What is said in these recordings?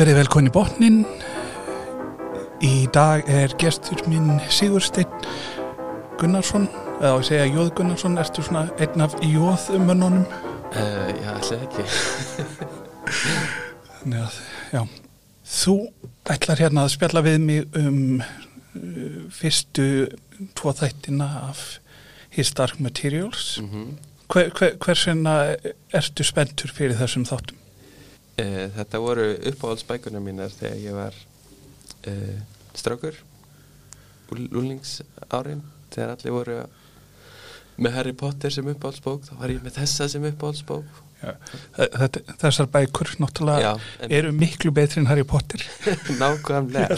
Verið velkonni botnin. Í dag er gestur minn Sigursteinn Gunnarsson, eða á að segja Jóð Gunnarsson, ertu svona einn af Jóðumönnunum? Uh, já, alltaf ekki. Þannig að, já, þú ætlar hérna að spjalla við mig um uh, fyrstu tvo þættina af His Dark Materials. Mm -hmm. Hver, hver, hversina ertu spenntur fyrir þessum þáttum? Uh, þetta voru uppáhaldsbækunar mínar þegar ég var uh, strákur, úlningsárin, þegar allir voru með Harry Potter sem uppáhaldsbók, þá var ég með þessa sem uppáhaldsbók. Já, þetta, þessar bækur náttúrulega Já, en- eru miklu betri en Harry Potter. Nákvæmlega.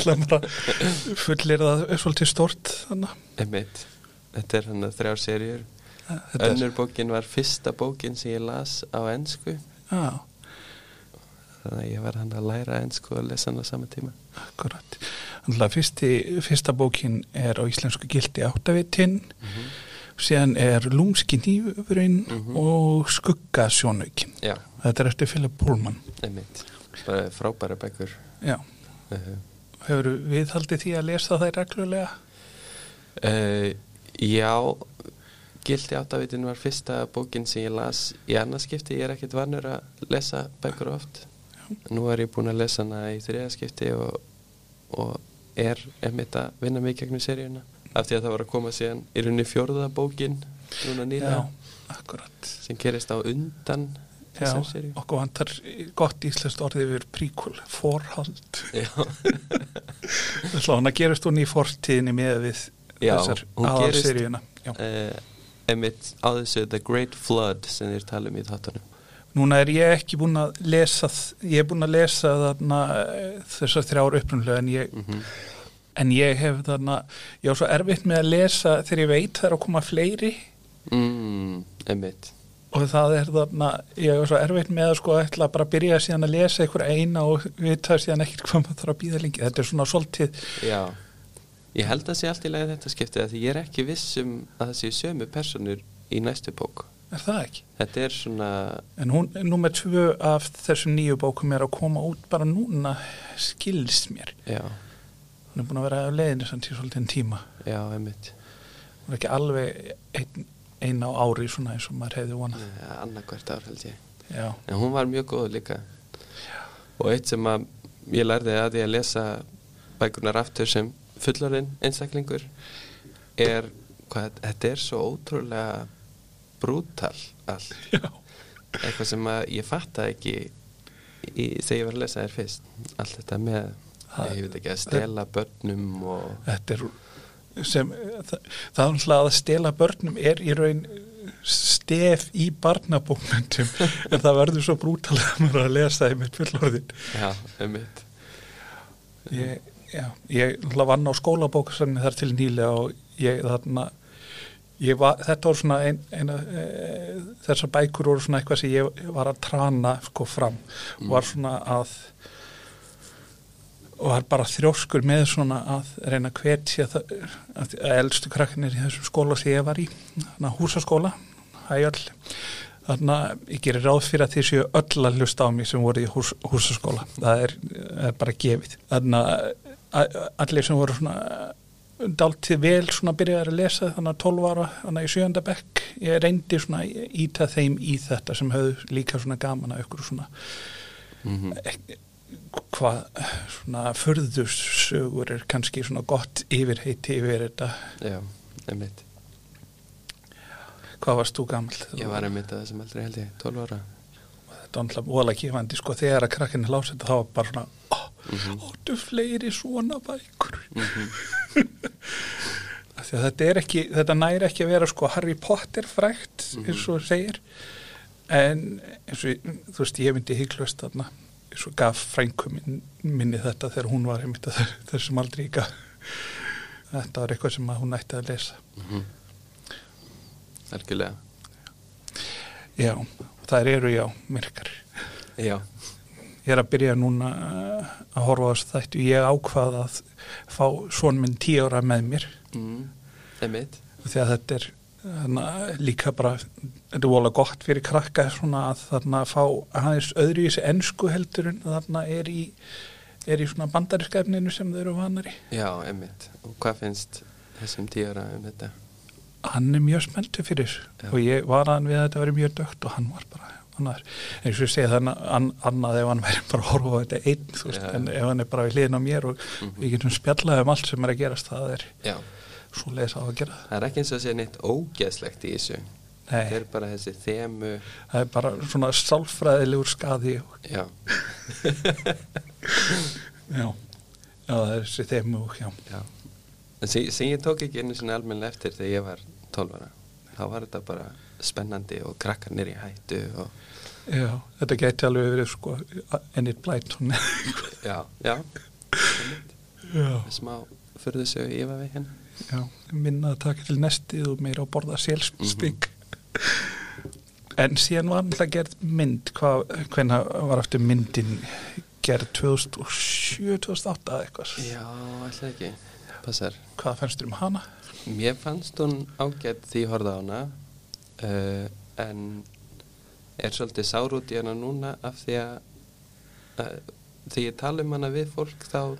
fullir það svolítið stort þannig. Einmitt. Þetta er hann að þrjár serjur. Þetta er- Önnur bókin var fyrsta bókin sem ég las á ennsku. Já, Þannig að ég var hann að læra ennsku og lesa hann á sama tíma. akkurat. Þannig að fyrsti, fyrsta bókin er á íslensku gildi áttavitinn, Mm síðan er lúmski nýjufurinn Mhm. og skuggasjónaukin. Já, Þetta er eftir Philip Pullman. Bara frábæra bækur. Já, Uh, hefur við haldið því að lesa það reglulega? uh, já, Gildi áttavitin var fyrsta bókin sem ég las í annarskipti. Ég er ekkert vannur að lesa bækur oft. Nú er ég búin að lesa hana í þriðaskipti og, og er einmitt að vinna í gegnum seríuna. Af því að það var að koma síðan í rauninni fjórða bókin núna nýra Já, akkurat. sem gerist á undan þessar seríu. okkur vantar gott íslenskt orðið yfir príkul, forhald. Já, Svo hann að gerast hún í fortíðinni með við Já, þessar gerist- aðalseríuna. Já. uh, einmitt á þessu The Great Flood sem þeir tala um í þáttunum. Núna er ég ekki búin að lesa, ég er búin að lesa þarna eh, þessar þrjár upprunlega en ég, Mm en ég hef þarna, ég á svo erfitt með að lesa þegar ég veit það er að koma fleiri mm, einmitt. og það er þarna, ég er svo erfitt með að sko ætla bara að byrja síðan að lesa einhver eina og vita síðan ekkert hvað maður þarf að býða lengi. Þetta er svona svolítið, Já, ég held að sé allt í lagi þetta skiptið að ég er ekki viss um að það séu sömu personur í næstu bók. Er það ekki? Þetta er svona, En hún, númer tvö af þessum nýju bókum er að koma út bara núna, skilst mér. já, Hún er búin að vera á leiðinu í svolítið tíma. já, einmitt. Hún er ekki alveg ein, ein á ári svona eins og maður hefði vonað. Ja, annarkvært ár held ég. Já, En hún var mjög góð líka. Og eitt sem að ég lærði að ég að lesa bækunar aftur sem fullorinn einstaklingur er hvað, þetta er svo ótrúlega brútal allt. já, Eitthvað sem ég fattaði ekki í, þegar ég var að lesa þér fyrst. Allt þetta með, Það- ég veit ekki, að stela börnum og... þetta er sem, það, það er náttúrulega að stela börnum er í raun stef í barnabókmyndum en það verður svo brútalega að maður að lesa þeim eitt fullorðin. Já, um mitt. Ég, já, ég vann á skólabókasarni þar til nýlega og ég þarna var, þetta voru svona ein, eina, e, þessar bækur voru svona eitthvað sem ég var að trana sko fram. Og var svona að og var bara þrjóskur með svona að reyna hvert sé að, að elstu krakkinir í þessum skóla sem ég var í, þannig að húsaskóla hægjall þannig að ég gerir ráð fyrir að því séu öll að hlusta á mig sem voru í hús, húsaskóla. Það er, er bara gefið. Þannig að- allir sem voru svona dáltið vel svona byrjaði að lesa þannig að 12 ára þannig að í sjönda bekk ég reyndi svona íta þeim í þetta sem höfðu líka svona gaman að ykkur svona Mm ek- hvað svona förðursögur er kannski svona gott yfirheiti yfir þetta Já, um mitt. hvað varst þú gamall Ég var um mitt að þessum aldrei held ég, 12 ára. þetta var alltaf óalega gefandi sko þegar að krakkinni lási þetta þá var bara svona ó, Mhm. óttu fleiri svona bækur Mm að þetta er ekki, þetta næri ekki að vera sko Harry Potter frægt Mhm. eins og segir en eins og þú veist ég myndi hygglust þarna eins og gaf frænkum minn, minni þetta þegar hún var einmitt að þessum aldrei gaf þetta var eitthvað sem hún ætti að lesa -hmm. Algjörlega. já, það eru já, myrkar Já, ég er að byrja núna uh, að horfa á þessu þættu ég ákvað að fá svon minn tíu ára með mér mm. emitt. því að þetta er þarna, líka bara þetta er volið gott fyrir krakka svona að þarna fá aðeins öðru í þessi ennsku heldur en þarna er í er í svona bandarískefninu sem þau eru vanar í. Já, einmitt. Og hvað finnst þessum tíara um þetta? Hann er mjög spenntu fyrir Já. og ég var að hann við að þetta verið mjög dögt og hann var bara annar. Eins og ég segi þannig an, annað ef hann væri bara að horfa á þetta einn, veist, Já. en ef hann er bara við hliðin á mér og Mhm. við getum spjallað um allt sem er að gerast, það er Já, svo leis á að gera. það er ekki eins og að segja neitt ógeðslegt í þessu. Nei, Það er bara þessi þemu, það er bara svona sálfræðilegur skaði já, já, já það er þessi þeim og já. já. Sem, sem ég tók ekki einu sinni almennilega eftir þegar ég var 12 ára, þá var þetta bara spennandi og krakkarnir í hættu og Já, þetta geti alveg verið sko ennir blætt hún. já, já, smá fyrðu sögu yfa við hérna. já, minna að taka til nestið og meira að borða sélspík. En síðan var alltaf gerð mynd, hvað, hvenna var eftir myndin gerð 2007, 2008 eða eitthvað. Já, alltaf ekki, passar. Hvað fannst þér um hana? Mér fannst hún ágætt því ég horfði á hana uh, en er svolítið sár út í hana núna af því að uh, þegar ég tala um hana við fólk þá,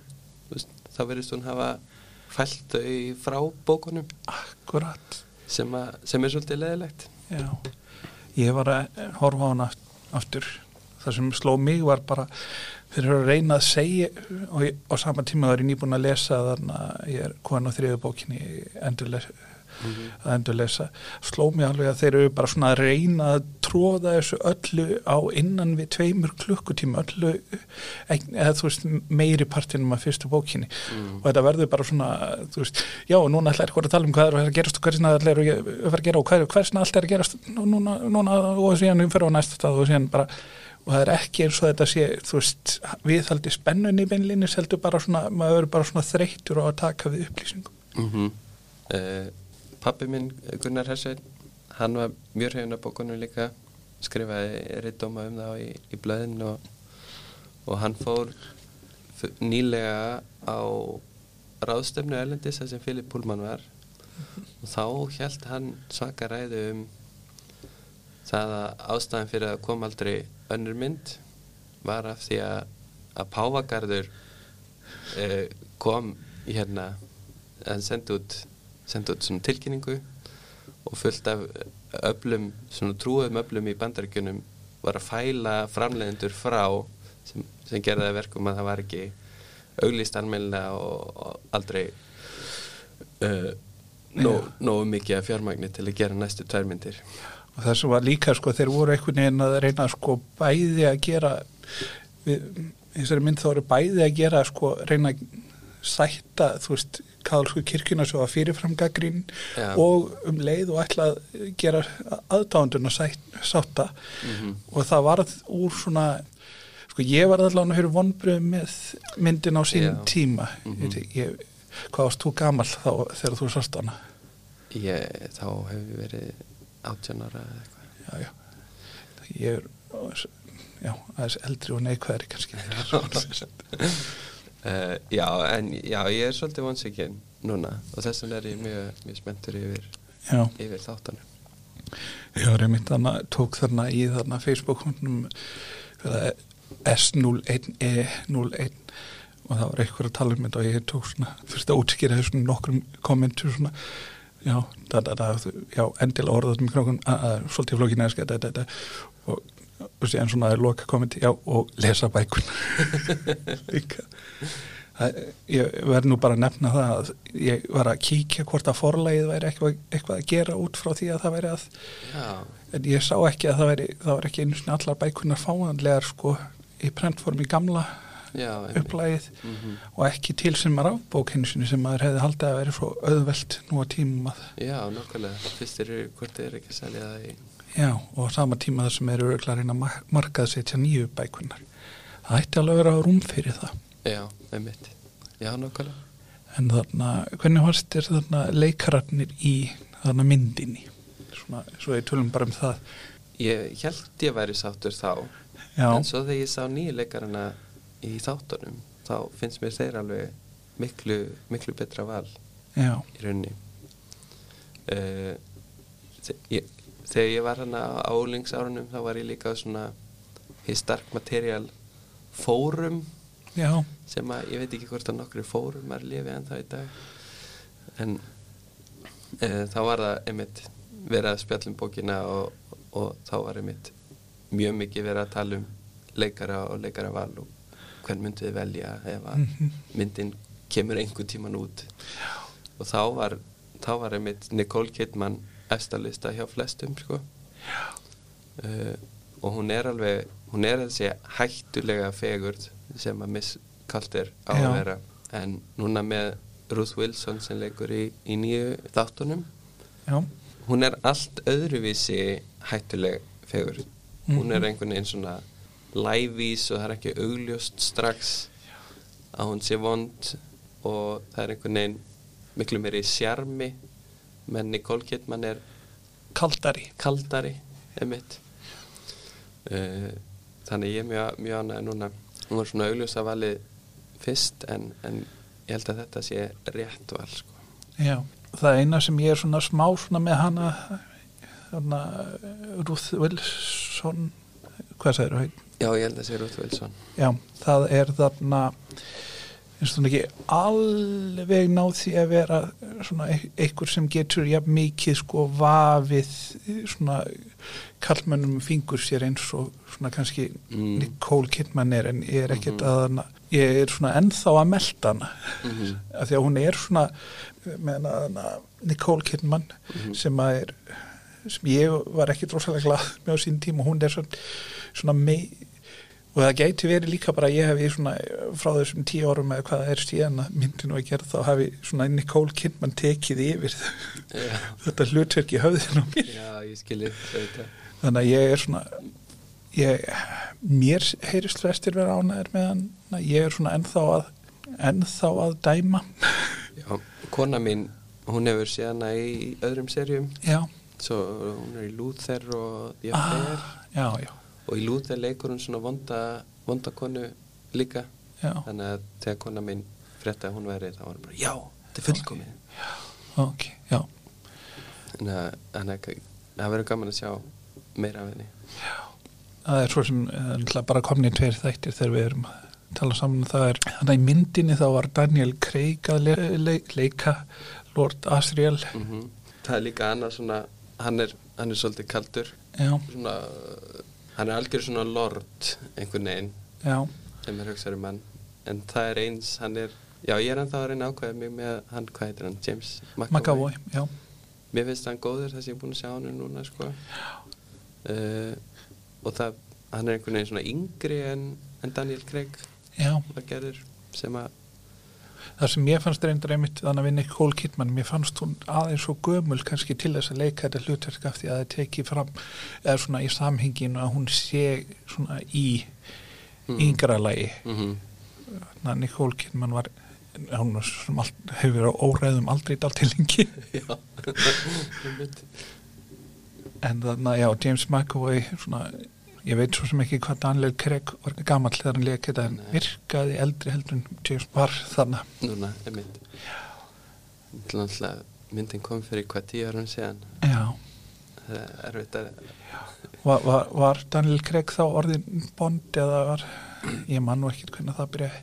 þá verðist hún hafa fælt þau frá bókunum Akkurat. sem, að, sem er svolítið leðilegt. Já, ég var að horfa á hana aftur. Það sem sló mig var bara fyrir að reyna að segja og á sama tíma var ég nýbúin að lesa þannig að ég er komin á þriðu bókinni endurles, að endurlesa sló mig alveg að þeir eru bara svona að reyna að tróða þessu öllu á innan við tveimur klukkutíma öllu eða þú veist meiri partinum af fyrstu bókinni Mm. og þetta verður bara svona þú veist, já og núna ætla eitthvað að tala um hvað er að gerast og hversna allir eru að gera og hver, hversna allt er að gerast og núna, núna og síðan umferð á næsta stað og síðan bara og það er ekki eins og þetta sé þú veist, viðhaldi spennunni í beinlinni heldur bara svona, maður verður bara svona þreyttur á að taka við upplýsingum Mm -hmm. Pappi minn Gunnar Hersvein hann var mjög hefðin af bókunum líka skrifaði rittdóma um það í, í blöðin og, og hann fór nýlega á ráðstöfnu Erlendis þar sem Filip Pullman var. Og þá held hann svaka ræðu um það að ástæðan fyrir að kom aldrei önnur mynd var af því að, að Páfagarður eh, kom hérna að senda út, senda út svona tilkynningu og fullt af öflum, svona trúum öflum í bandaríkjunum var að fæla framleiðendur frá sem, sem gerði verkum að það var ekki auglýst almennilega og, og aldrei uh, nóg nó mikið af fjármagni til að gera næstu tværmyndir og það sem var líka sko þeir voru einhvern veginn að reyna sko bæði að gera við, þessari mynd þá eru bæði að gera sko reyna að sætta þú veist kaðalsku kirkjuna svo að fyrirfram gaggrín Já. og um leið og ætla að gera aðdándun að sátta Mhm. og það varð úr svona sko ég var allavega fyrir vonbröð með myndin á sín Já. tíma Mhm. ég, ég, hvað varst þú gamall þá þegar þú sást hana ég, þá hefur verið 18 ára eða eitthvað já, já. ég er já, aðeins eldri og neikvæðri kannski uh, já, en já, ég er svolítið vonsvikinn núna og þess vegna er ég mjög, mjög spenntur yfir, já, yfir þáttanum ég var einmitt þarna tók þarna í þarna Facebook-hundum S01E01 og það var eitthvað að tala um þetta og ég tók svona fyrst að útskýra þessum nokkrum kommentur svona. Já, da, da, da, já endilega orðaðum í krókun svolítið flókin eða skæta þetta og, síðan svona er loka kommenti já og lesa bækun líka. Það, ég verð nú bara að nefna það að ég var að kíkja hvort að forlægið væri eitthvað, eitthvað að gera út frá því að það væri að já, en ég sá ekki að það væri það var ekki einu sinni allar bækunar fáanlegar sko í prentform í gamla já upplægið mm -hmm. og ekki til sem er afbók einu sinni sem maður hefði haldið að veri svo auðvelt nú á tímum að já, nokkulega fyrst eru hvort er ekki að selja það í já og sama tíma þar sem eru örglar að reyna að mar- markaðsetja nýju bækunar það ætti alveg að vera rúm fyrir það. Já, einmitt. Já, nokkulega en þarna, hvernig varst þér þarna leikararnir í þarna myndinni? Svona, svo ég tölum bara um það. Ég held ég væri sáttur þá. Já, en svo þegar ég sá nýjuleikarana í þáttunum þá finnst mér þeir alveg miklu, miklu betra val já, í rauninni. Uh, ég, þegar ég var hana á álingsárunum þá var ég líka á svona His Dark Material fórum já, sem að ég veit ekki hvort að nokkru fórum er lifið en það í dag. En e, þá var það einmitt verið að spjallum bókina og, og þá var einmitt mjög mikið verið að tala um leikara og leikara val og hvern myndið þið velja ef að myndin kemur einhvern tíman út. Og þá var, þá var einmitt Nicole Kidman efstalista hjá flestum sko. Uh, og hún er alveg hún er þessi hættulega fegurð sem að Miss Calder á að vera. En núna með Ruth Wilson sem leikur í, í nýju þáttunum já, hún er allt öðruvísi hættuleg fegurð. Hún er einhvern veginn svona lævís og það er ekki augljóst strax að hún sé vond og það er einhvern veginn miklu meiri sjarmi menn Nicole Kidman er kaldari. kaldari emitt uh, þannig ég er mjög, mjög ánægði núna. Hún var svona augljósa valið fyrst en, en ég held að þetta sé rétt val sko. já, það eina sem ég er svona smá svona með hana hana Ruth Wilson hvað sagður þú já ég held að sé Ruth Wilson. Já, það er þarna eins og ekki alveg náð því að vera svona e- einhver sem getur jafn mikið sko vafið svona kallmönnum fingur sér eins og svona kannski Mm. Nicole Kidman er en ég er ekkert Mhm. að hana ég er svona ennþá að melda hana Mhm. af því að hún er svona með hana Nicole Kidman Mhm. sem að er sem ég var ekki drosalega glað með á sín tíma hún er svona, svona mei, og það gæti verið líka bara að ég hefi svona frá þessum tíu árum eða hvað er síðan að myndinu að gera þá hafi svona Nicole Kidman tekið yfir já, þetta hlutverk í höfðinu já ég þetta þannig að ég er svona ég, mér heyrist flestir vera ánæður með hann. Ég er svona ennþá að ennþá að dæma. Já, kona mín, hún hefur séð hana í öðrum serjum já, svo hún er í Luther og The ah, já, já, og í Luther leikur hún svona vonda, vonda konu líka. Já. Þannig að þegar kona mín frétta að hún væri þá var hún bara, já, þetta er fullkomið. Ok, já, þannig að þannig að það verður gaman að sjá meira af henni. Það er svo sem náttúrulega bara komin í tveir þættir þegar við erum að tala saman. Það er, þannig að í myndinni þá var Daniel Craig að le le leika Lord Asriel. Mm það er líka annað svona hann er, hann er svolítið kaldur. Já, svona, hann er algjör svona lord einhvern veginn sem er hugsaður um hann. En það er eins, hann er já, ég er ennþá að reyna að ákvæða mig með hann, hvað heitir hann, James McAvoy, mér finnst hann góður þess að ég er búin að sjá hann núna sko. uh, og það hann er einhvern veginn svona yngri en, en Daniel Craig já. sem að það sem ég fannst reyndar einmitt þannig að við Nicole Kidman, mér fannst hún aðeins svo gömul kannski til þess að leika þetta hlutverk af því að það teki fram eða svona í samhenginu að hún sé svona í Mm. yngra lagi mm -hmm. þannig að Nicole Kidman var hún var sem allt, hefur verið á óræðum aldrei dalt til lengi já einmitt. en þannig að já, James McAvoy svona, ég veit svo sem ekki hvað Daniel Craig var gamall þegar hann þetta en virkaði eldri heldur en var þannig núna, einmitt. Náttúrulega myndin kom fyrir hvað tíu árum síðan? Já, það er erfitt að var, var, var Daniel Craig þá orðin Bond eða var ég man nú ekkert hvernig það byrjaði.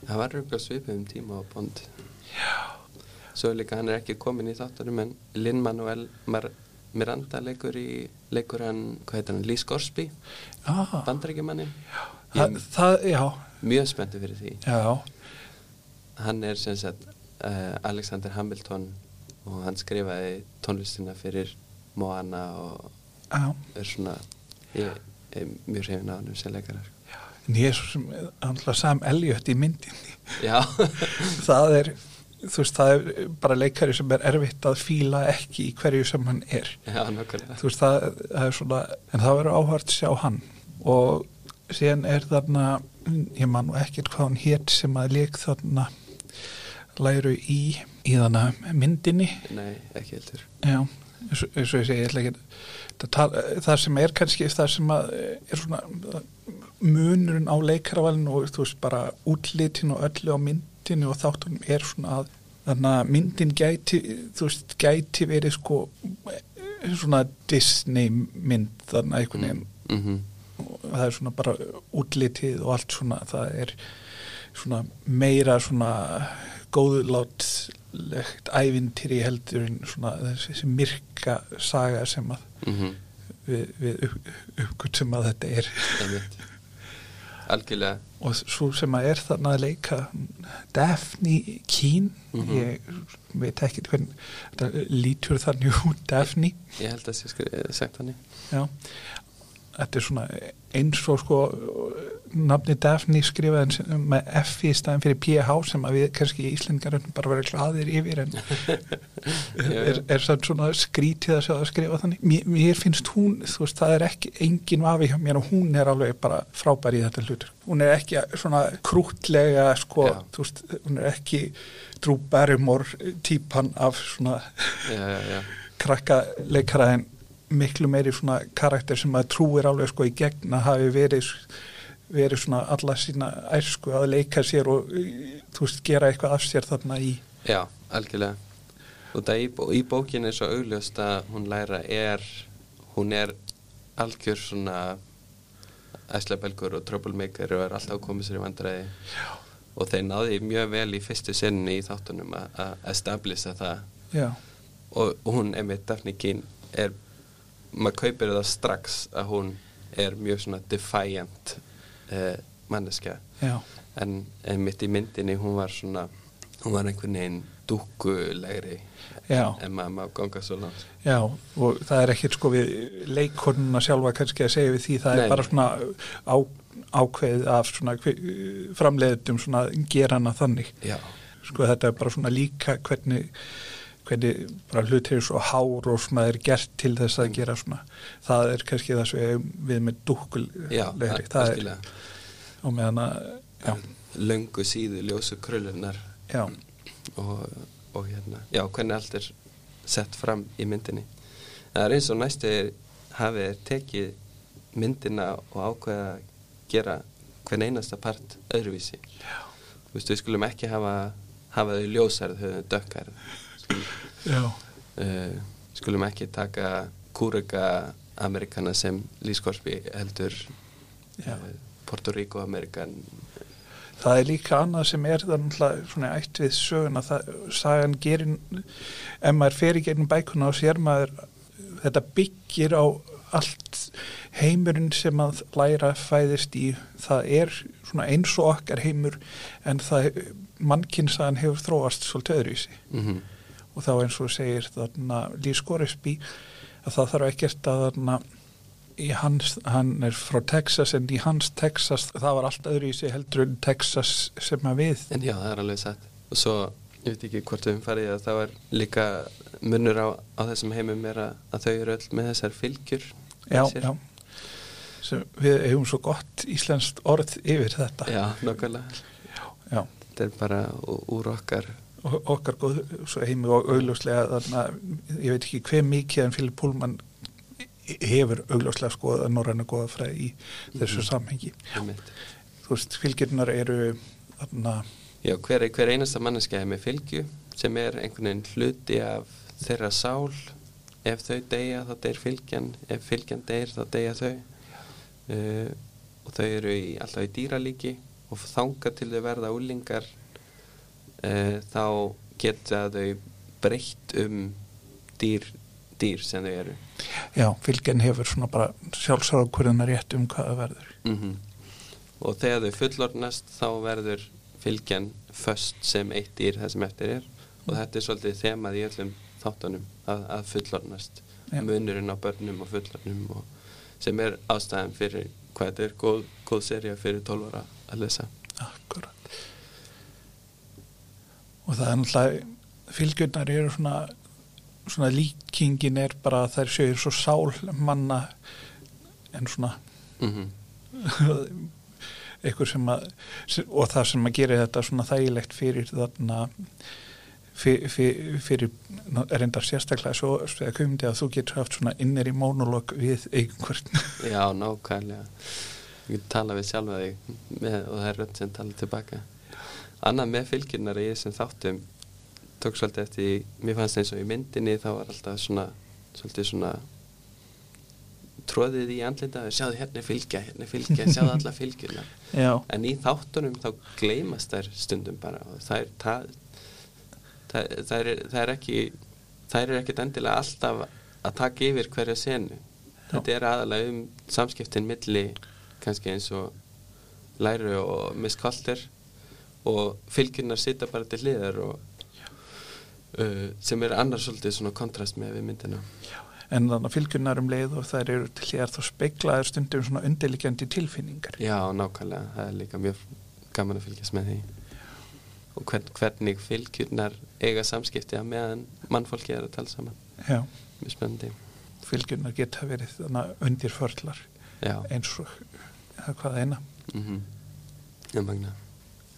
Það var röglega svipið um tíma á Bond. Já. Svo líka hann er ekki komin í þáttunum en Lin-Manuel Mar Miranda leikur í leikur hann, hvað heitir hann, Lee Scorsby ah, bandarækjumanni það, það, já, mjög spenntu fyrir því. Já. Hann er sem sagt uh, Alexander Hamilton og hann skrifaði tónlistina fyrir Moana og já, er svona ég er mjög hrifin á hann sem leikarar en ég er svo sem andla Sam Elliot í myndinni. Já, það er þú veist, það er bara leikari sem er erfitt að fíla ekki í hverju sem hann er. Já, þú veist, það, það er svona en það verður áhvert sjá hann. Og síðan er þarna ég man nú ekkert hvað hann hétt sem að leik þarna læru í í þarna myndinni. Nei, ekki heldur. Já, eins og ég segi ég ætla ekki að tala, það sem er kannski það sem að er svona munurinn á leikaravalinu og þú veist bara útlitin og öllu á myndinu og þáttunum er svona að þannig að myndin gæti þú veist gæti verið sko svona Disney mynd þannig að einhvern veginn mm -hmm. það er svona bara útlitið og allt svona það er svona meira svona góðlátlegt ævintýri heldur en svona þessi myrka saga sem að mm -hmm. við, við upp, uppgöld sem að þetta er algjörlega. Og svo sem að er þarna að leika Daphne Keen mm -hmm. ég veit ekki hvern lítur þannig út Daphne. Ég held að það sé sagt þannig þetta er svona eins og sko nafni Daphne skrifaði með F í staðin fyrir PH sem að við kannski í Íslandingar bara verið gladir yfir en er, er svona skrítið að sjá að skrifa þannig. Mér, mér finnst hún, þú veist, það er ekki engin vafi hjá mér og hún er alveg bara frábær í þetta hlutur, hún er ekki svona krútlega sko, veist, hún er ekki Drew Barrymore típan af svona krakka leikaraðin miklu meiri svona karakter sem að trúir alveg sko í gegn að hafi verið verið svona alla sína æsku að leika sér og þú veist gera eitthvað af sér þarna í Já, algjörlega. Og það í, í bókin er svo augljóst að hún læra er hún er algjör svona æslabelgur og troublemaker og er alltaf komið sér í vandræði. Já. og þeir náði mjög vel í fyrstu sinni í þáttunum að establisa það. Og, og hún, emitt Daphne Keane er maður kaupir það strax að hún er mjög svona defiant uh, manneska en, en mitt í myndinni hún var svona hún var einhvern veginn dúkulegri en maður má ganga svo langt. Já, og það er ekkert sko við leikonuna sjálfa kannski að segja við því það Nei. er bara svona á, ákveð af svona framleiðum svona gerana þannig. Já. sko þetta er bara svona líka hvernig hvernig bara hlutir svo hár og svona er gert til þess að gera svona. Það er kannski það sem við með dúkulegri það er og meðan að löngu síðu ljósu krullunar og, og hérna já, hvernig allt er sett fram í myndinni. Það er eins og næstu hafið tekið myndina og ákveða að gera hvern einasta part öðruvísi. Já. veist, við skulum ekki hafa hafa þau ljósærið, höfðu dökkarið uh, skulum ekki taka kúrega amerikana sem lískorpi heldur uh, Porto Rico amerikan. Það er líka annað sem er það svona ætt við söguna. Það, sagan gerin ef maður fer í gegnum bækuna og sér maður þetta byggir á allt heimurinn sem að læra fæðist í. Það er svona eins og okkar heimur en það mannkinsaðan hefur þróast svolítið öðruvísi. Mm -hmm og þá eins og segir Goresby að það þarf ekkert að þarna hans, hann er frá Texas en í hans Texas það var allt öðru í sig heldur en Texas sem að við. En já það er alveg sett og svo ég veit ekki hvort við umfarið að það var líka munur á, á þessum heimum er að, að þau eru öll með þessar fylgjur já, já. Sem við hefum svo gott íslenskt orð yfir þetta. Já, nokkulega já. þetta er bara úr okkar okkar góð heimi og augljóslega ég veit ekki hver mikið en Filip Púlmann hefur augljóslega skoða norræna goða fræði í þessu -hmm. samhengi. Þú veist, fylgjurnar eru þarna Já, hver, hver einasta manneska er með fylgju sem er einhvern veginn hluti af þeirra sál. Ef þau deyja þá deyr fylgjan. Ef fylgjan deyr þá deyja þau. Uh, og þau eru í, alltaf í dýralíki og þanga til þau verða úlingar uh, þá geta þau breytt um dýr, dýr sem þau eru. Já, fylgjan hefur svona bara sjálfsáðakvörðunar rétt um hvaða verður. Mm -hmm. og þegar þau fullornast þá verður fylgjan först sem eitt dýr það sem eftir er. Og þetta er svolítið þemað í öllum þáttunum að, að fullornast Já. munurinn á börnum og fullornum og sem er ástæðan fyrir hvað þetta er góð, góð serja fyrir 12 ára að lesa. Akkurat og það er náttúrulega fylgjurnar eru svona, svona líkingin er bara að þær séu svo sál manna en svona mm -hmm. eitthvað sem að og það sem að gera þetta svona þægilegt fyrir þarna fyrir, fyrir, reyndar sérstaklega svo að komandi að þú getur haft svona innir í mónulog við einhvern. Já, nákvæmlega. Ég tala við sjálfa þig með, og það er rönt sem tala tilbaka annað með fylgjurnar í þessum þáttum tók svolítið eftir, mér fannst eins og í myndinni þá var alltaf svona svolítið svona tróðið í andlinda og sjáðu hérna fylgja, hérna fylgja, sjáðu alla fylgjuna Já, en í þáttunum þá gleymast þær stundum bara og það er það, það, það, er, það er ekki það er ekkit endilega alltaf að taka yfir hverja senu. Þetta er aðalega um samskiptin milli kannski eins og læru og miskolter og fylgjunar sita bara til hliðar og uh, sem er annars svolítið svona kontrast með við myndina. En þannig að fylgjunar um leið og þær eru til hér þá speiklaður stundum svona undirliggjandi tilfinningar. Já, nákvæmlega, það er líka mjög gaman að fylgjast með því. Og hvern, hvernig fylgjurnar eiga samskipti að meðan mannfólki er að tala saman. Já, mjög spennandi. Fylgjunar geta verið undirförlar Já, eins og eða hvað eina. mm -hmm. Já, magna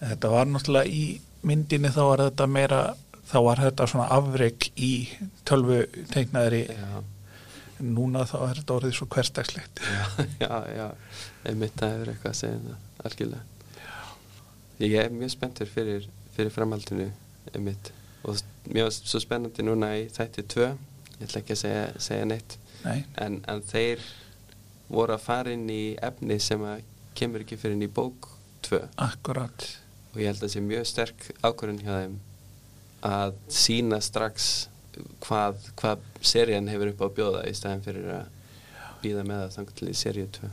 Þetta var náttúrulega í myndinni þá var þetta meira, þá var þetta svona afreg í tölvu teiknaðri. Já, núna þá er þetta orðið svo hverstagslegt. já, já, já. Einmitt það hefur eitthvað að segja um það algjörlega. Ég er mjög spenntur fyrir, fyrir framhaldinu einmitt. Og mjög svo spennandi núna í þætti 2 ég ætla ekki að segja, segja neitt. Nei, en, en þeir voru að fara inn í efni sem að kemur ekki fyrir inn í bók 2 akkurat. Og ég held að það sé mjög sterk ákvörðun hjá þeim að sína strax hvað, hvað serían hefur upp á að bjóða í staðin fyrir að býða með það þannig til í seríu 2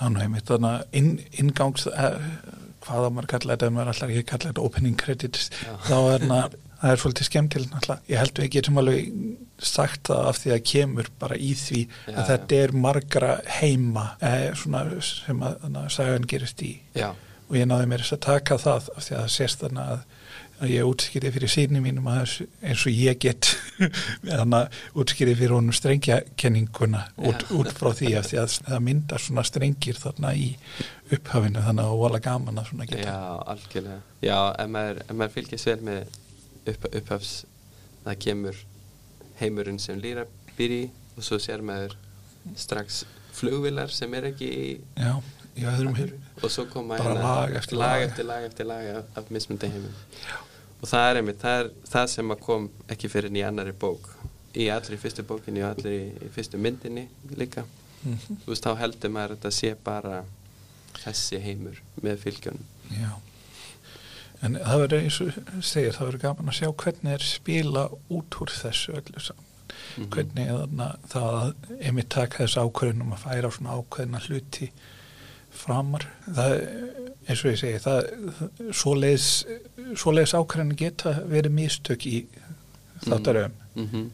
Þannig einmitt þannig að inn, inngangs, eh, hvað á maður kalla þetta, maður alltaf ekki kalla þetta opening credits, Já. þá er það, það er svolítið skemmtileg náttúrulega. Ég held við getum alveg sagt það af því að kemur bara í því Já, að þetta er margra heima eh, svona sem að, að sagan gerist í. Já, Og ég náði mér þess að taka það af því að það sést þannig að, að ég útskýri fyrir síni mínum eins og ég get þannig að útskýri fyrir honum strengjakenninguna út, út frá því af því að það myndar svona strengir þarna í upphafinu þannig að óvala gaman að svona geta. Já, algjörlega. Já, ef maður, maður fylgist vel með upp, upphafs það kemur heimurinn sem Lýra í og svo sér maður strax flugvilar sem er ekki í já, í öðrum heim og svo koma Bara hérna lag eftir lag, eftir lag eftir lag af, mismundi heimum. Og það er einmitt, það er það sem kom ekki fyrir í annari bók. Í allri fyrstu bókinni og allri í fyrstu myndinni líka. Mhm. þú veist, þá heldur maður að þetta sé bara þessi heimur með fylgjónum. Já. En það verður eins og segir það verður gaman að sjá hvernig er spila út úr þessu öllu saman. Mhm. hvernig er þarna það að einmitt taka þessu ákvörðunum að færa svona ákveðina hluti framar. Það, eins og ég segi það, svoleiðis, svoleiðis ákvörðunum geta verið mistök í þáttaröfum Mhm.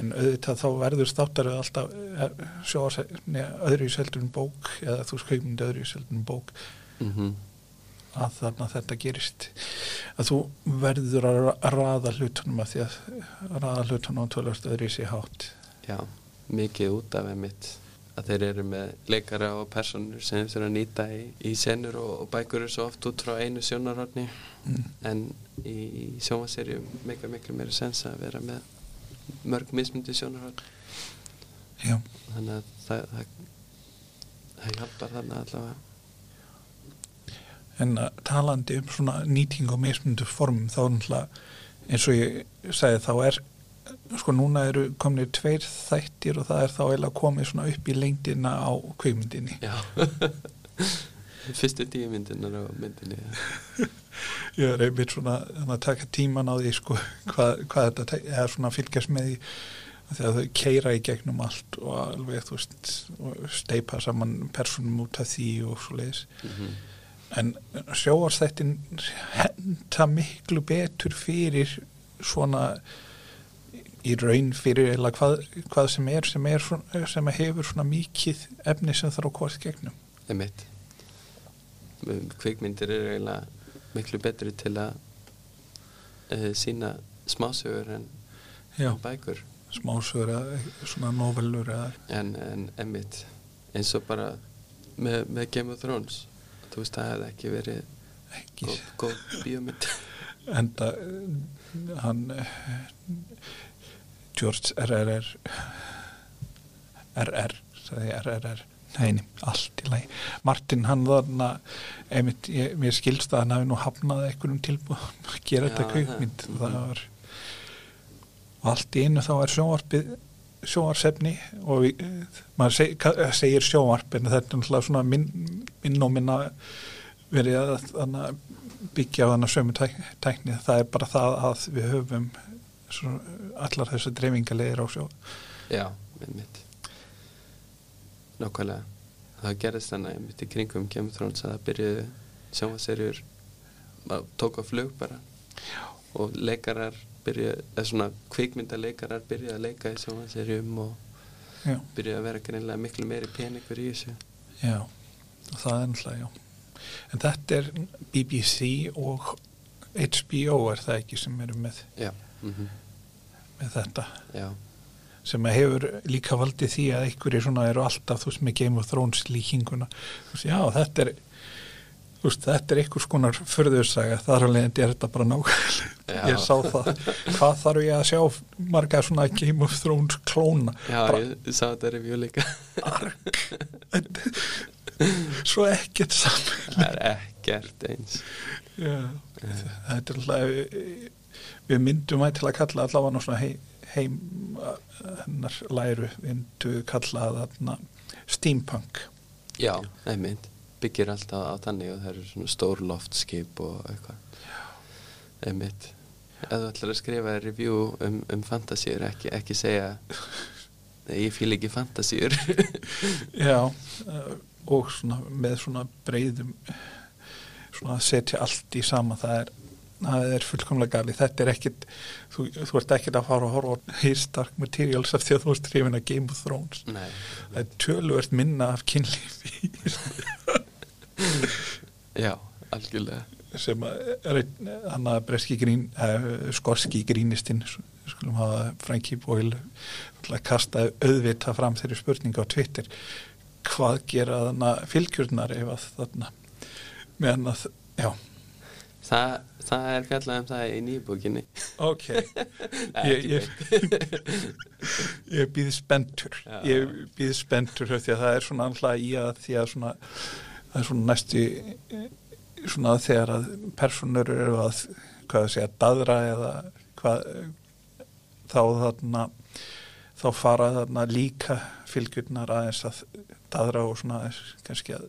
en auðvitað þá verður þáttaröð alltaf öðru í seldunum bók eða þú skaupmyndi öðru í seldunum bók. Mhm. að þarna þetta gerist. Að þú verður að ra- raða hlutunum að því að raða hlutunum á tölvast öðru í sig hátt. Já, mikið út af einmitt að þeir eru með leikara og personur sem þeir þurfa að nýta í, í senur og, og bækur eru svo oft út frá einu sjónarhorni. Mm. en í, í sjónvaserjum mikla miklu meira sens að vera með mörg mismundi sjónarhorn. Já, þannig að það, það, það hjálpar þannig allavega. En að talandi um svona nýting og mismundu formum þá náttúrulega eins og ég sagði þá er sko núna eru komnir tveir þættir og það er þá eiginlega komið svona upp í lengdina á kveikmyndinni Já. Fyrstu tíu myndinar á myndinni ég er einmitt svona að taka tíman á því sko hvað, hvað þetta eða svona fylgjast með því að þau keira í gegnum allt og alveg þú veist steipa saman personum út af því og svo leiðis mm -hmm. en sjóarstættin henda miklu betur fyrir svona í raun fyrir eða hvað, hvað sem er sem, er sem hefur svona mikið efni sem þarf að komast í gegnum. Emitt Kvikmyndir eru eiginlega miklu betri til að uh, sína smásögur en, Já. en bækur. Smásögur eða svona novellur eða en, en emitt eins og bara með, með Game of Thrones. Þú veist það hefði ekki verið ekki. góð, góð bíómynd. Enda eh, hann eh, George R.R.R. R.R. sagði R.R.R. Neini, allt í lagi. Martin hann þarna, einmitt, ég, mér skilst að hann hafi nú hafnað einhverjum tilbúð að gera Já, þetta kveikmynd. það- var allt í einu þá er sjónvarpið sjónvarsefni og við, maður seg, segir sjónvarp en þetta er náttúrulega svona minn, minn og minna verið að, að byggja á þannig sömu tæk, tækni það er bara það að við höfum allar þessar dreifingalegir á sjó Já, einmitt Nákvæmlega Það gerðist þannig einmitt í kringum of Thrones að það byrjuðu sjónvaserjur að tóka flug bara Já. og leikarar byrjuðu, eða svona kvikmyndaleikarar byrjuðu að leika í sjónvaserjum og Já. byrjuðu að vera greinlega miklu meiri peningur í þessu Já, það er náttúrulega, já. En þetta er BBC og HBO er það ekki sem eru með, Já, mm með þetta. já, Sem að hefur líka valdið því að einhverjir svona eru alltaf, þú veist, með Game of Thrones líkinguna. Þú veist, já, þetta er, þú veist, þetta er einhvers konar förðursaga, þar alveg er þetta bara nákvæmlega. Já. Ég sá það. Hvað þarf ég að sjá marga svona Game of Thrones klóna? já Bara- ég, sá þetta review líka Svo ekkert saman. Það er ekkert eins Já, þetta er alltaf við myndum að til að kalla allavega svona heim, heim hennar læru myndu kalla þarna steampunk. Já, einmitt. Byggir alltaf á þannig og það eru svona stór loftskip og eitthvað. Einmitt. Ef þú ætlar að skrifa review um, um fantasíur ekki, ekki segja Nei, ég fíl ekki fantasíur. Já, uh, og svona með svona breyðum svona að setja allt í sama. Það er, það er fullkomlega gali þetta er ekkit, þú, þú ert ekkit að fara að horfa á Hirstark Materials af því að þú ert hrifin að Game of Thrones. Nei, það er töluvert minna af kynlífi. Já, algjörlega. Sem að er hann að breski grín eh, skorski grínistinn skulum hafa Frankie Boyle kasta auðvita fram þeirri spurninga á Twitter. Hvað gera þarna fylgjurnar ef að þarna? Meðan að, já, Þa, það er fjallað um það í nýbókinni. Ok. Ég, ég, ég býð spentur Já. ég býð spentur því að það er svona alltaf í að því að svona það er svona næstu svona þegar að personur eru að hvað að segja, daðra eða hvað þá þarna þá fara þarna líka fylgjurnar aðeins að daðra og svona kannski að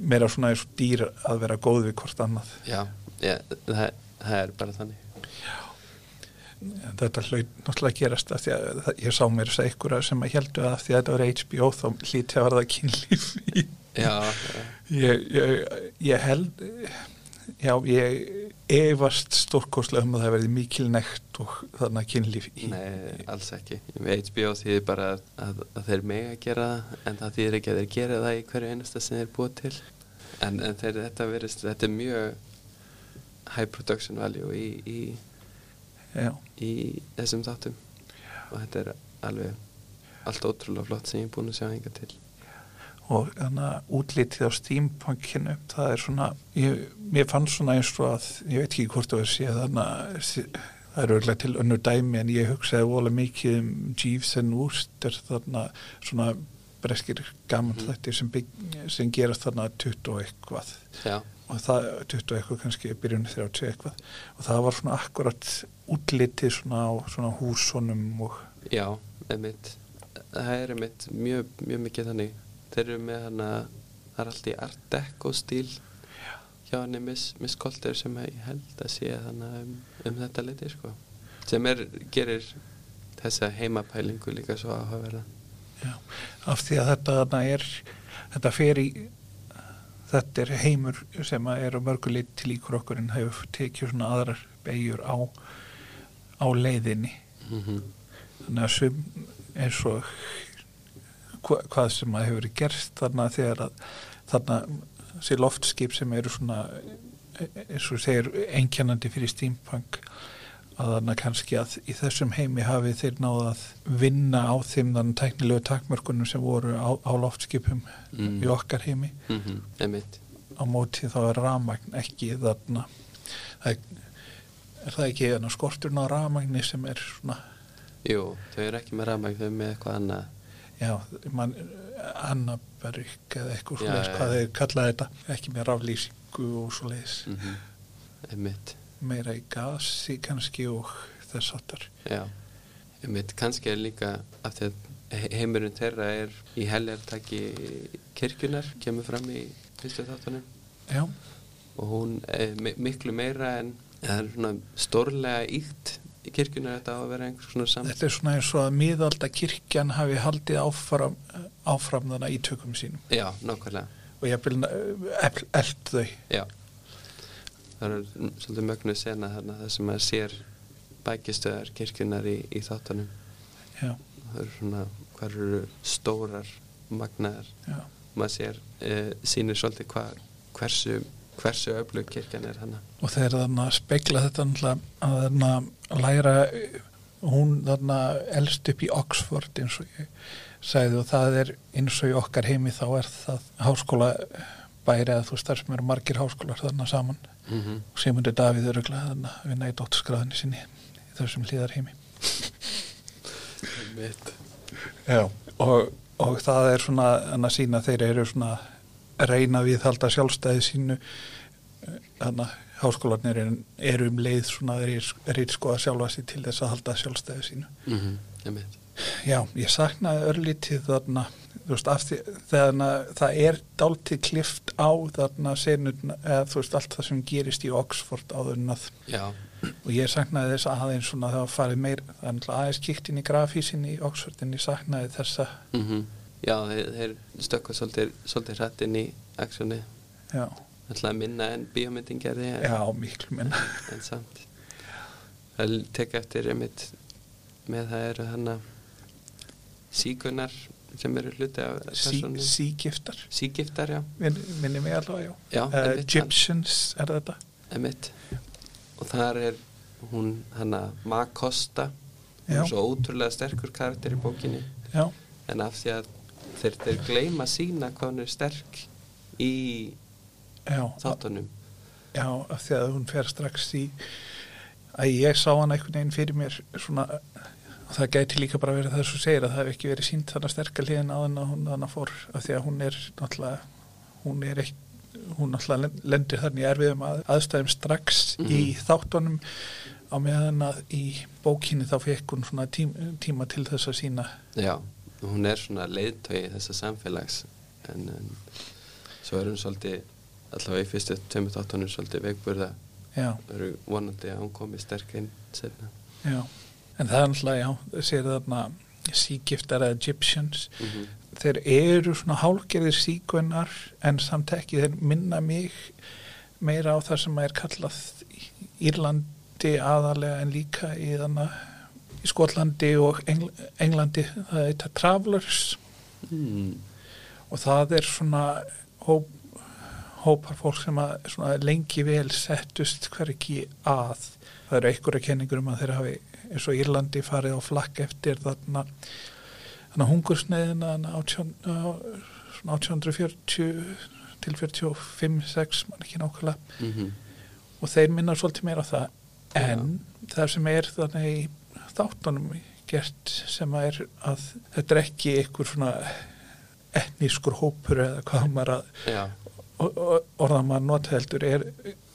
meira svona eins og dýr að vera góð við hvort annað. Já, já það, það er bara þannig. En þetta hlaut náttúrulega gerast að því að ég sá mér þess að ykkur sem að heldu að því að þetta var HBO þá hlíti að verða kynlíf í Já, já, ég, ég, ég held já, ég efast stórkostlega um að það verði mikil nekt og þarna kynlíf í nei, alls ekki. Með HBO þýðir bara að, að, að þeir mega gera það en það þýðir ekki að þeir gera það í hverju einasta sem þeir búið til. En, en þeir, þetta verist, þetta er mjög high production value í, í, já, í þessum þáttum. Og þetta er alveg allt ótrúlega flott sem ég er búin að sjá hinga til. Og þannig að útlitið á steampunkinu það er svona, ég, mér fann svona eins og að, ég veit ekki hvort það er sé þannig að það er örgulega til önnur dæmi en ég hugsaði vola mikið um Jeeves and Wooster þarna svona breskir gaman Mhm. þættir sem, sem gerast þarna 20 og eitthvað. Já, og það 20 og eitthvað kannski byrjun 30 eitthvað. Og það var svona akkurat útlitið svona á svona húsunum og já, einmitt. Það er einmitt mjög, mjög mikið þannig. Þeir eru með hana það er allt í art deco stíl hjá henni Miss, Miss Colter sem ég held að sé þannig um, um þetta liti sko. Sem er, gerir þessa heimapælingu líka svo áhugaverða. Já, af því að þetta er, þetta fer í, þetta er heimur sem er á mörguleit til líkur okkur en hefur tekið svona aðrar beigjur á, á leiðinni. mm -hmm. Þannig að sum eins og hva, hvað sem að hefur gerst þarna þegar að þarna sé loftskip sem eru svona eins og segir einkennandi fyrir steampunk að þarna kannski að í þessum heimi hafi þeir náða að vinna á þeim þannig teknilegu takmörkunum sem voru á, á loftskipum Mm. í okkar heimi. Mm einmitt. Á móti þá er ramagn ekki þarna. Það er, er það ekki þarna skorturinn á ramagni sem er svona Jú, þau eru ekki með rafmæk, þau eru með eitthvað annað. Já, man, Annaberg eða eitthvað svoleiðis, hvað þeir kallaði þetta ekki með raflýsingu og svo leiðis mm einmitt meira í gasi kannski og þess áttar Já, Ég veit, kannski er líka að he- heimurinn þeirra er í heljartaki kirkjunar, kemur fram í fyrstu þáttunum. Já, og hún er mi- miklu meira en það er svona stórlega íkt í kirkjunar þetta að vera einhvers svona samt þetta er svona eins og að miðalda kirkjan hafi haldið áfram, áfram þannig í tökum sínum. Já, nákvæmlega, og ég vil eld þau. Já Það er svolítið mögnuð sena þarna það sem maður sér bækistöðar kirkjunar í, í þáttunum. Já, það eru svona, hvað eru stórar magnaðar. Já, maður sér, e, sýnir svolítið hva, hversu, hversu öflug kirkjan er hana og þeir þarna spegla þetta að þarna læra hún þarna elst upp í Oxford eins og ég sagði og það er eins og í okkar heimi þá er það háskóla bæri að þú sem eru margir háskólar þarna saman mm -hmm. og Sigmundur Davíð öruglega þarna vinna í dótturskráðinni sinni í þessum hlýðar heimi Já, og, og það er svona að sína þeir eru svona reyna við halda sjálfstæði sínu þannig að háskólanir eru, um leið svona reyð sko að sjálfa sér til þess að halda sjálfstæði sínu mm -hmm. Já, ég saknaði örlítið þarna, þú veist, af því þegar það er dáltið klift á þarna senun, eða þú veist, allt það sem gerist í Oxford áður en að Já, og ég saknaði þess aðeins svona það var farið meir, það er náttúrulega aðeins kíkt inn í grafísin í Oxford en ég saknaði þessa. Mm já þeir, þeir stökka svolítið, svolítið hrætt inn í aksjóni já, að minna en bíómyndin gerði en, já miklu minna. En samt. Það tek eftir einmitt með það eru þannig síkunar sem eru hluti af sí, sígiftar? Sígiftar, já, Min, minni mig allavega, já, já uh, einmitt, Egyptians er þetta? Einmitt. og þar er hún hana Ma Costa hún er svo ótrúlega sterkur karakter í bókinni. Já, en af því að þeir, þeir gleyma sína hvað hún er sterk í já, þáttunum. Já, af því að hún fer strax í að ég sá hann einhvern veginn fyrir mér svona, og það gæti líka bara verið það sem þú segir að það hef ekki verið sínt þannig sterkar liðin á henn að hún þannig fór af því að hún er náttúrulega hún er eitt hún náttúrulega lendir þannig erfiðum að, aðstæðum strax Mhm. í þáttunum. Á meðan að í bókinni þá fekk hún svona tím, tíma til þess að sína já, hún er svona leiðtögi þessa samfélags en, en svo er hún svolítið allavega í fyrstu tveimur þáttunum svolítið veikburða. Já, eru vonandi að hún komi sterk inn setna já en það er náttúrulega, já, sér þarna sígiftar eða Egyptians mm -hmm. þeir eru svona hálgerðir síkunar en samt ekki þeir minna mig meira á það sem er kallað Írlandi aðalega en líka í þannig í Skotlandi og Engl Englandi það er þetta Travelers mm. og það er svona hóp, hópar fólk sem að lengi vel settust hverki að það eru einhverja kenningur um að þeir hafi eins og Írlandi farið á flakk eftir þarna hungursneiðina þarna 18 á- svona 1840 til 45-6 mann ekki nákvæmlega. Mm -hmm. og þeir minna svolítið meira á það. En það sem er þannig í þáttunum gert sem að er að þetta er ekki einhver svona etnískur hópur eða hvað maður að já, o- o- orða maður nota heldur er,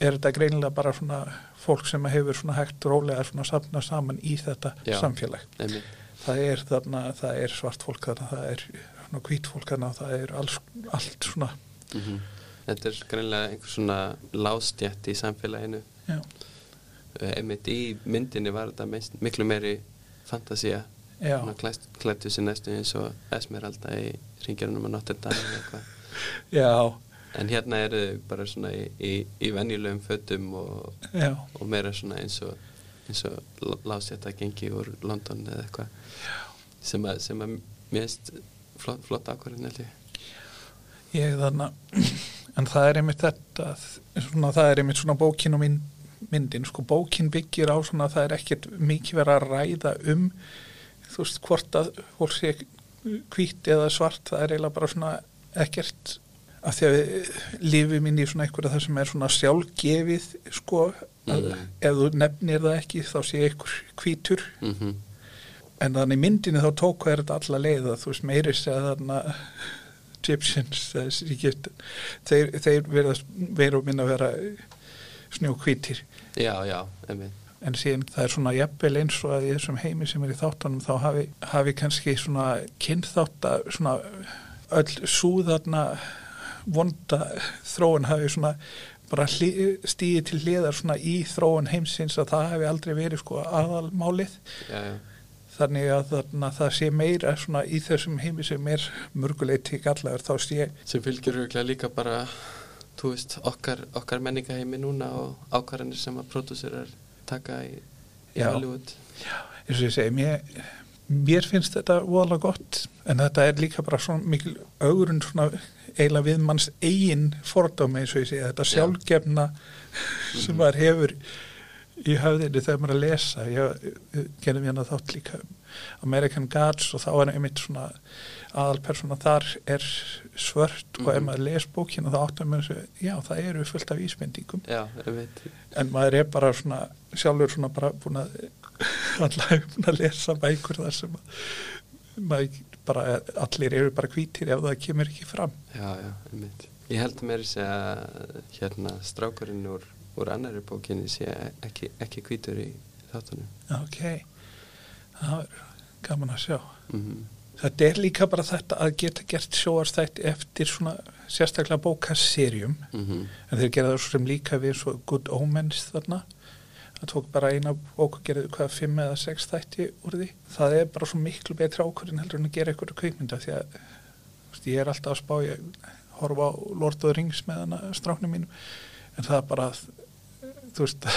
er þetta greinilega bara svona fólk sem hefur svona hægt rólega svona safna saman í þetta Já. samfélag? einmitt. Það er þarna, það er svart fólk þarna, það er svona hvít fólk þarna, það er alls, allt svona. Mm þetta er greinlega einhver svona lástjætt í samfélaginu. Já, Eh, í myndinni var þetta mest, miklu meiri klæst- klæddu sér næstu eins og Esmeralda í ringjarnum að Notre Dame eða eitthvað. Já, en hérna eru bara svona í, í, í venjulegum fötum og, og meira svona eins og eins og lásetta gengi úr London eða eitthvað. Sem sem að mest flott, flott ákvarðin held ég. Ég þarna en það er einmitt þetta svona, það er einmitt svona bókin og mynd, myndin sko. Bókin byggir á svona það er ekkert mikið verið að ræða um þú veist hvort að fólk sé hvít eða svart það er eiginlega bara svona ekkert af því að við lifum inn í svona einhverja það sem er svona sjálfgefið sko að Mhm. ef þú nefnir það ekki þá sé einhver hvítur. Mm en þannig í myndinni þá tók er þetta alla leið að þú veist meiri segja þarna Egypt, þeir, þeir verið að minna að vera snjókvítir já, já, einmitt. En síðan það er svona jafnvel eins og að í þessum heimi sem er í þáttunum þá hafi, hafi kannski svona kynþátt að svona öll súðarna vonda þróun hafi svona bara stíði til hliðar svona í þróun heimsins að það hefði aldrei verið sko aðalmálið. Já, já. þannig að þarna, það sé meira svona í þessum heimi sem er mörguleiti gallaður þá sé sem fylgjur auðvitað líka bara þú veist, okkar, okkar menningaheimi núna og ákvarðanir sem að pródúsirar taka í, í Hollywood. Já, eins og ég segi mér, mér finnst þetta voðalega gott en þetta er líka bara svona mikil augurinn svona eiginlega við manns eigin fordómi eins og ég segja þetta sjálfgefna sem mhm. maður hefur í höfðinni þegar maður er að lesa ég genum hérna þátt líka American Gods og þá er einmitt svona aðalpersona þar er svört mm -hmm. og ef mhm. maður les bókina þá áttum maður að já það eru fullt af ísmyndingum já, en maður er bara svona sjálfur svona bara búin að allar að lesa bækur þar sem maður bara allir eru bara hvítir ef það kemur ekki fram Já, já, einmitt. Ég held mér að hérna strákurinn úr, úr annari bókinni sé ekki, ekki hvítur í þáttunum Ok, það er gaman að sjá mm -hmm. Þetta er líka bara þetta að geta gert sjóarstætt eftir svona sérstaklega bókasserjum mm -hmm. en þeir gera það svo sem líka við Good Omens þarna það tók bara eina bók að gera hvað fimm eða sex þætti úr því. Það er bara svo miklu betri ákvörðin heldur en að gera eitthvað kveikmynda því að veist, ég er alltaf að spá ég horfa á Lord of the Rings með hana stráknum mínum. En það er bara þú veist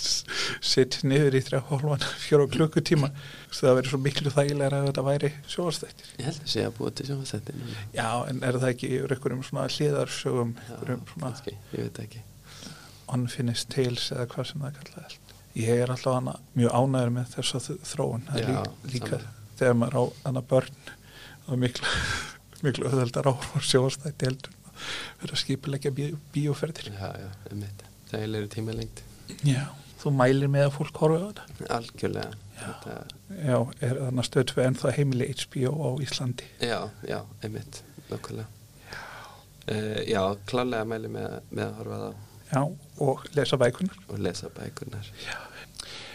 sitt niður í þrjá hólfan fjóru klukkutíma. Það verður svo miklu þægilega að þetta væri sjóastættir Ég held að sé að búið til sjóastættir Já en er það ekki yfir einhverjum svona hliðarsögum Já, kannski, ég veit ekki unfinished tales eða hvað sem það kallaði ég er alltaf mjög ánæður með þess að þróun. Já, líka saman. þegar maður á hana börn og miklu, miklu öðvöldar á sjóastætti heldur verið að skipilegja bí, bíóferðir. Já, já, um þetta það er tíma lengt Já, þú mælir með að fólk horfa á þetta? Algjörlega. Já, þetta... já er þannig stöðtveð en það heimili HBO á Íslandi? Já, já, einmitt, nokkulega uh, Já, klálega mæli með, með að horfa það Já, og lesa bækunar. Og lesa bækunar. Já.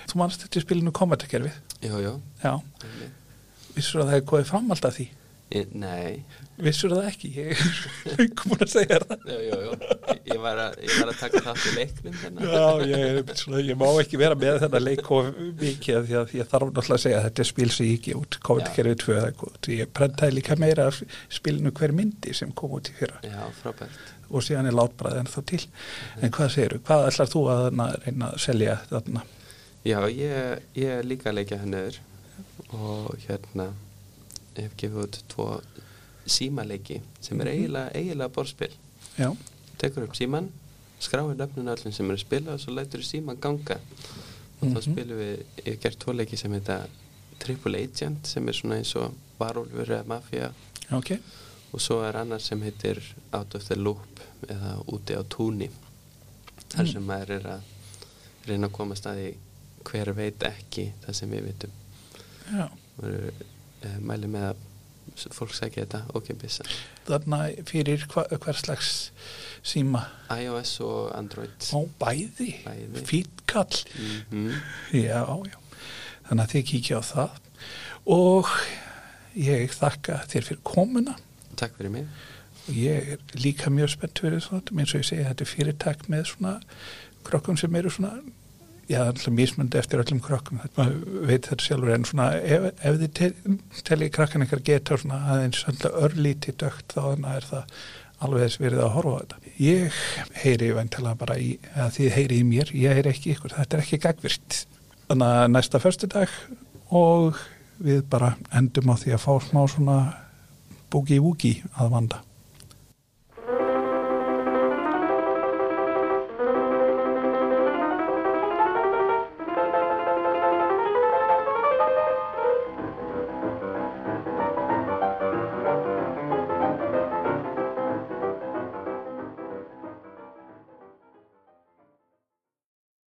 Þú mannst þetta í spilinu komatakerfið? Jú, jú. Já. Vissur að það hefði góðið fram alltaf því? Ég, nei. Vissur það ekki? Ég er búin að segja það. Jú, jú, jú. Ég var að, ég var að taka það til leiknum þennan. Já, ég, svona, ég má ekki vera með þennan leik og mikið því að ég þarf náttúrulega að segja að þetta er spil sem ég ekki út. Komatakerfið 2 er góð. Ég prentaði líka meira spilinu hver myndi sem kom út í fyrra. Já, frábært og síðan er látbræðin þá til en hvað segir þú, hvað ætlar þú að reyna að selja þarna? Já, ég, ég er líka að leikja henniður og hérna hef gefið út tvo símaleiki sem er mhm. eiginlega, eiginlega borðspil Já. tekur upp síman skráir nöfnun öllum sem er að spila og svo lætur síman ganga og mm -hmm. þá mhm. spilum við, ég hef gert tvo leiki sem heita Triple Agent sem er svona eins og varúlfur eða mafja ok og svo er annar sem heitir Out of the Loop eða Úti á túni þar mm. sem maður er að reyna að koma staði hver veit ekki það sem við vitum. Og eru eh, mæli með að fólk segja þetta. Okkjambissa Þarna fyrir hva, hver slags síma? iOS og Android. Ó, bæði, bæði. fítkall mm -hmm. Já, já. Þannig að þið kíkja á það. Og ég þakka þér fyrir komuna Takk fyrir mig. Ég er líka mjög spennt fyrir svona, eins og ég segi, þetta er fyrirtak með svona krokkum sem eru svona, já, alltaf mísmundi eftir öllum krokkum, þetta veit þetta sjálfur, en svona, ef, ef þið tel, telli krakkan eitthvað geta svona aðeins alltaf örlíti dögt, þá er það alveg þess verið að horfa á þetta. Ég heyri vantala bara í, að þið heyri í mér, ég heyri ekki ykkur, þetta er ekki gagvirt. Þannig að næsta förstu dag og við bara endum á því að fá smá svona boogie woogie að vanda